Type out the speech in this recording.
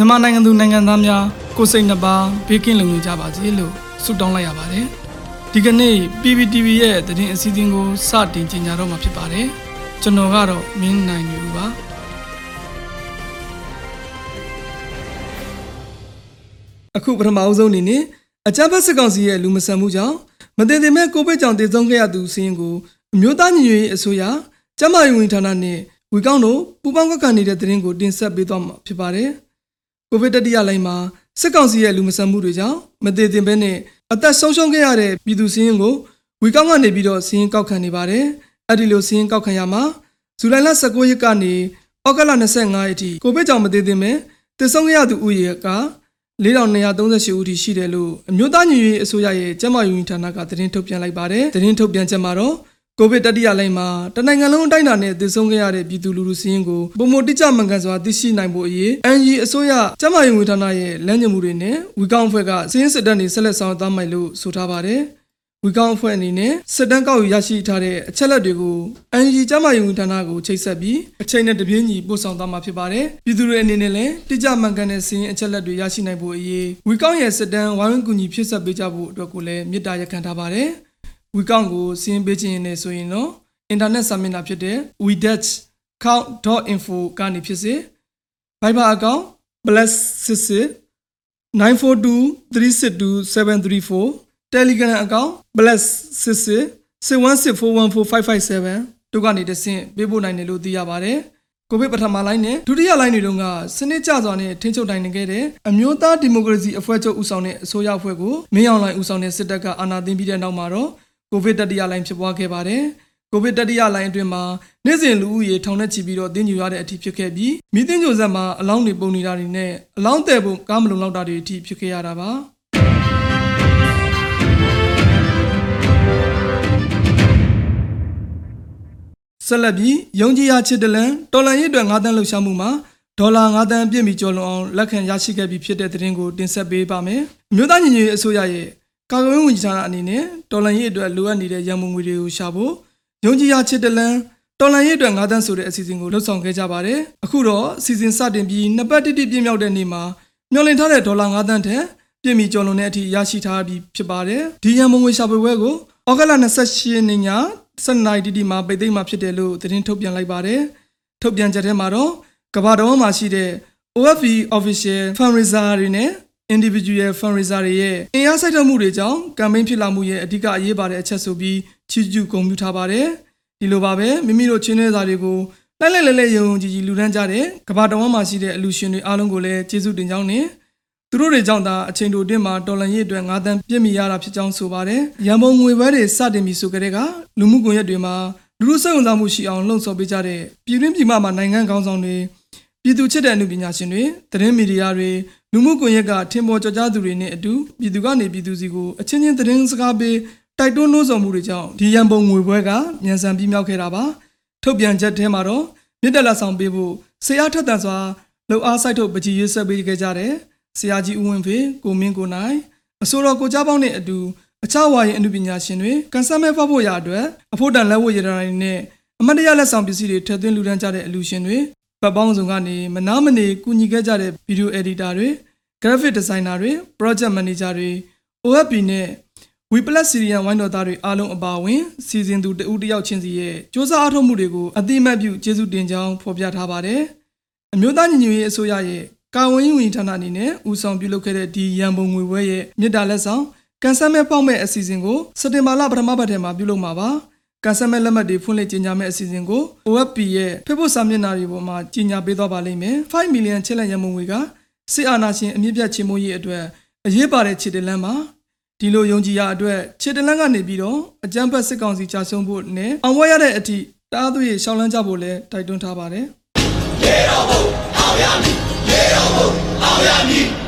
မြန်မာနိုင်ငံသူနိုင်ငံသားများကိုယ်စိတ်နှပါဘေးကင်းလုံခြုံကြပါစေလို့ဆုတောင်းလိုက်ရပါတယ်ဒီကနေ့ PPTV ရဲ့သတင်းအစီအစဉ်ကိုစတင်ကြညာတော့မှာဖြစ်ပါတယ်ကျွန်တော်ကတော့မင်းနိုင်ယူပါအခုပထမအဆုံးအနေနဲ့အကြမ်းဖက်စစ်ကောင်စီရဲ့လူမဆန်မှုကြောင့်မတင်တင်မဲ့ကိုဗစ်ကြောင့်တည်ဆုံးခဲ့ရသူစီးရင်ကိုအမျိုးသားညီညွတ်ရေးအစိုးရကျန်းမာရေးဝန်ကြီးဌာနနဲ့ဝီကောင်းတို့ပူးပေါင်းကပ်ကနေတဲ့သတင်းကိုတင်ဆက်ပေးသွားမှာဖြစ်ပါတယ်။ ကိုဗစ်တတိယလိုင်းမှာစစ်ကောင်စီရဲ့လူမဆန်မှုတွေကြောင့်မတည်တင်ဘဲနဲ့အသက်ဆုံးရှုံးခဲ့ရတဲ့ပြည်သူစီးရင်ကိုဝီကောင်းကနေပြီးတော့စီးရင်ကောက်ခံနေပါတယ်။အဲ့ဒီလိုစီးရင်ကောက်ခံရမှာဇူလိုင်လ19ရက်ကနေဩဂတ်လ25ရက်ထိကိုဗစ်ကြောင့်မတည်တင်မဲ့တည်ဆုံးခဲ့ရသူဦးရေက4238ဦးထိရှိတယ်လို့အမျိုးသားညီညွတ်ရေးအစိုးရရဲ့ကျန်းမာရေးဝန်ကြီးဌာနကသတင်းထုတ်ပြန်လိုက်ပါတယ်။သတင်းထုတ်ပြန်ချက်မှာတော့ ကိုဗစ်တတိယလိုင်းမှာတနိုင်ငံလုံးအတိုင်းအတာနဲ့သေဆုံးခဲ့ရတဲ့ပြည်သူလူထုစည်းရင်းကိုပုံမတိကျမှန်ကန်စွာသိရှိနိုင်ဖို့အရေး NG အစိုးရကျန်းမာရေးဝန်ကြီးဌာနရဲ့လမ်းညွှန်မှုတွေနဲ့ဝီကောင်းအဖွဲ့ကစည်းရင်းစစ်တပ်နေဆက်လက်ဆောင်ရွက်သွားမယ်လို့ဆိုထားပါတယ်။ဝီကောင်းအဖွဲ့အနေနဲ့စစ်တမ်းကောက်ယူရရှိထားတဲ့အချက်လက်တွေကို NG ကျန်းမာရေးဝန်ကြီးဌာနကိုချိတ်ဆက်ပြီးအချိန်နဲ့တပြေးညီပို့ဆောင်သွားမှာဖြစ်ပါတယ်။ပြည်သူတွေအနေနဲ့လည်းတိကျမှန်ကန်တဲ့စည်းရင်းအချက်လက်တွေရရှိနိုင်ဖို့အရေးဝီကောင်းရဲ့စစ်တမ်းဝိုင်းဝန်းကူညီဖြစ်ဆက်ပေးကြဖို့အတွက်ကိုလည်းမေတ္တာရက်ခံထားပါတယ်။ ဝီကောင့်ကိုစင်းပေးခြင်းနဲ့ဆိုရင်တော့အင်တာနက်စာမျက်နှာဖြစ်တဲ့ widget.count.info ကနေဖြစ်စေ Viber အကောင့် +66 942362734 Telegram အကောင့် +66 6164145557တို့ကနေတဆင့်ပေးပို့နိုင်တယ်လို့သိရပါတယ်။ကိုဗစ်ပထမလိုင်းနဲ့ဒုတိယလိုင်းတွေတုန်းကစနစ်ကျစွာနဲ့ထိန်းချုပ်နိုင်နေခဲ့တဲ့အမျိုးသားဒီမိုကရေစီအဖွဲ့ချုပ်ဦးဆောင်တဲ့အစိုးရအဖွဲ့ကိုမင်းအောင်လှိုင်ဦးဆောင်တဲ့စစ်တပ်ကအာဏာသိမ်းပြီးတဲ့နောက်မှာတော့ ကိုဗစ်တတိယလိုင်းဖြစ်ပွားခဲ့ပါတယ်။ကိုဗစ်တတိယလိုင်းအတွင်းမှာနေ့စဉ်လူဦးရေထောင်နဲ့ချီပြီးတော့တင်းညူရတဲ့အထိဖြစ်ခဲ့ပြီးမိသိန်းကြိုဆက်မှာအလောင်းတွေပုံနေတာတွေနဲ့အလောင်းတဲ့ပုံကားမလုံလောက်တာတွေအထိဖြစ်ခဲ့ရတာပါ။ဆက်လက်ပြီးယုံကြည်ရာချစ်တလန်တော်လန်ရေးအတွက်9တန်းလှုပ်ရှားမှုမှာဒေါ်လာ9တန်းပြည့်မီကျော်လွန်အောင်လက်ခံရရှိခဲ့ပြီးဖြစ်တဲ့သတင်းကိုတင်ဆက်ပေးပါမယ်။မြို့သားညီညွတ်ရေးအစိုးရရဲ့ ကာကွယ်ရေးဝန်ကြီးဌာနအနေနဲ့တော်လန်ရေးအတွက်လိုအပ်နေတဲ့ရန်ပုံငွေတွေကိုရှာဖို့ယုံကြည်ရာချစ်တလန်တော်လန်ရေးအတွက်9တန်းဆိုတဲ့အစီအစဉ်ကိုလှုပ်ဆောင်ခဲ့ကြပါတယ်။အခုတော့အစီအစဉ်စတင်ပြီးနှစ်ပတ်တိတိပြည့်မြောက်တဲ့နေ့မှာမျှော်လင့်ထားတဲ့ဒေါ်လာ9တန်းထက်ပြည့်မီကျော်လွန်တဲ့အထိရရှိထားပြီးဖြစ်ပါတယ်။ဒီရန်ပုံငွေရှာဖွေပွဲကိုဩဂတ်လ28ရက်နေ့ည7နိုင်တီတီမှာပိတ်သိမ်းမှာဖြစ်တယ်လို့သတင်းထုတ်ပြန်လိုက်ပါတယ်။ထုတ်ပြန်ချက်ထဲမှာတော့ကမ္ဘာတော်မှာရှိတဲ့ OFV official fundraiser တွေနဲ့ individual fundraiser တွေရဲ့အင်အားစိုက်ထုတ်မှုတွေကြောင့်ကမ်ပိန်းဖြစ်လာမှုရဲ့အဓိကအရေးပါတဲ့အချက်ဆိုပြီးချီးကျူးဂုဏ်ပြုထားပါတယ်။ဒီလိုပါပဲမိမိတို့ချင်းတဲ့စာတွေကိုလိုက်လိုက်လဲလဲယုံယုံကြည်ကြည်လူဒန်းကြတဲ့ကမ္ဘာတော်မှာရှိတဲ့အလူရှင်တွေအားလုံးကိုလည်းကျေးဇူးတင်ကြောင်းနဲ့သူတို့တွေကြောင့်သာအချိန်တိုအတွင်းမှာတော်လန်ရေးအတွက်9တန်းပြည့်မီရတာဖြစ်ကြောင်းဆိုပါတယ်။ရန်ပုံငွေပွဲတွေစတင်ပြီးဆိုကြတဲ့ကလူမှုကွန်ရက်တွေမှာလူလူစိတ်ဝင်စားမှုရှိအောင်လှုံ့ဆော်ပေးကြတဲ့ပြည်တွင်းပြည်ပမှာနိုင်ငံခေါင်းဆောင်တွေ ပြည်သူချစ်တဲ့အမှုပညာရှင်တွေသတင်းမီဒီယာတွေလူမှုကွန်ရက်ကထင်ပေါ်ကျော်ကြားသူတွေနဲ့အတူပြည်သူကနေပြည်သူစီကိုအချင်းချင်းသတင်းစကားပေးတိုက်တွန်းနှိုးဆော်မှုတွေကြောင့်ဒီရန်ပုံငွေပွဲကမြန်ဆန်ပြီးမြောက်ခဲ့တာပါ။ထုတ်ပြန်ချက်ထဲမှာတော့မြစ်တက်လက်ဆောင်ပေးဖို့ဆရာထက်တန်စွာလှုပ်အားစိုက်ထုတ်ပကြီးရွေးဆက်ပေးခဲ့ကြတယ်။ဆရာကြီးဦးဝင်းဖေကိုမင်းကိုနိုင်အစိုးရကိုကြားပေါင်းနဲ့အတူအခြားဝါရင်အမှုပညာရှင်တွေကန်ဆယ်မဲ့ဖတ်ဖို့ရအတွက်အဖို့တန်လက်ဝတ်ရတနာတွေနဲ့အမတ်တရလက်ဆောင်ပစ္စည်းတွေထည့်သွင်းလူဒန်းကြတဲ့အလူရှင်တွေ ပတ်ပေါင်းစုံကနေမနာမနေကူညီခဲ့ကြတဲ့ဗီဒီယိုအက်ဒီတာတွေ graphic designer တွေ project manager တွေ OFP နဲ့ We Plus Syrian ဝိုင်းတော်သားတွေအားလုံးအပါအဝင်စီစဉ်သူတဦးတစ်ယောက်ချင်းစီရဲ့စ조사အားထုတ်မှုတွေကိုအတိအမှတ်ပြုကျေးဇူးတင်ကြောင်းဖော်ပြထားပါတယ်။အမျိုးသားညီညွတ်ရေးအစိုးရရဲ့ကာဝင်းရေးဝန်ကြီးဌာနအနေနဲ့ဦးဆောင်ပြုလုပ်ခဲ့တဲ့ဒီရန်ပုံငွေပွဲရဲ့မြစ်တာလက်ဆောင်ကန်ဆယ်မဲ့ပေါက်မဲ့အစီအစဉ်ကိုစက်တင်ဘာလပထမပတ်ထဲမှာပြုလုပ်မှာပါ။ ကန်ဆယ်မဲ့လက်မှတ်တွေဖွင့်လှစ်ကြေညာမဲ့အစီအစဉ်ကို OFP ရဲ့ Facebook စာမျက်နှာတွေပေါ်မှာကြေညာပေးသွားပါလိမ့်မယ်။5 million ချစ်လက်ရန်ပုံငွေကစစ်အာဏာရှင်အမြင့်ပြတ်ချေမှုရေးအတွက်အရေးပါတဲ့ခြေတလန်းမှာဒီလိုယုံကြည်ရအတွက်ခြေတလန်းကနေပြီးတော့အကြမ်းဖက်စစ်ကောင်စီကြာဆုံးဖို့နဲ့အောင်ပွဲရတဲ့အထိတားသွေးရှောင်းလန်းကြဖို့လည်းတိုက်တွန်းထားပါတယ်ရေတော်ဘုံအောင်ရမည်ရေတော်ဘုံအောင်ရမည်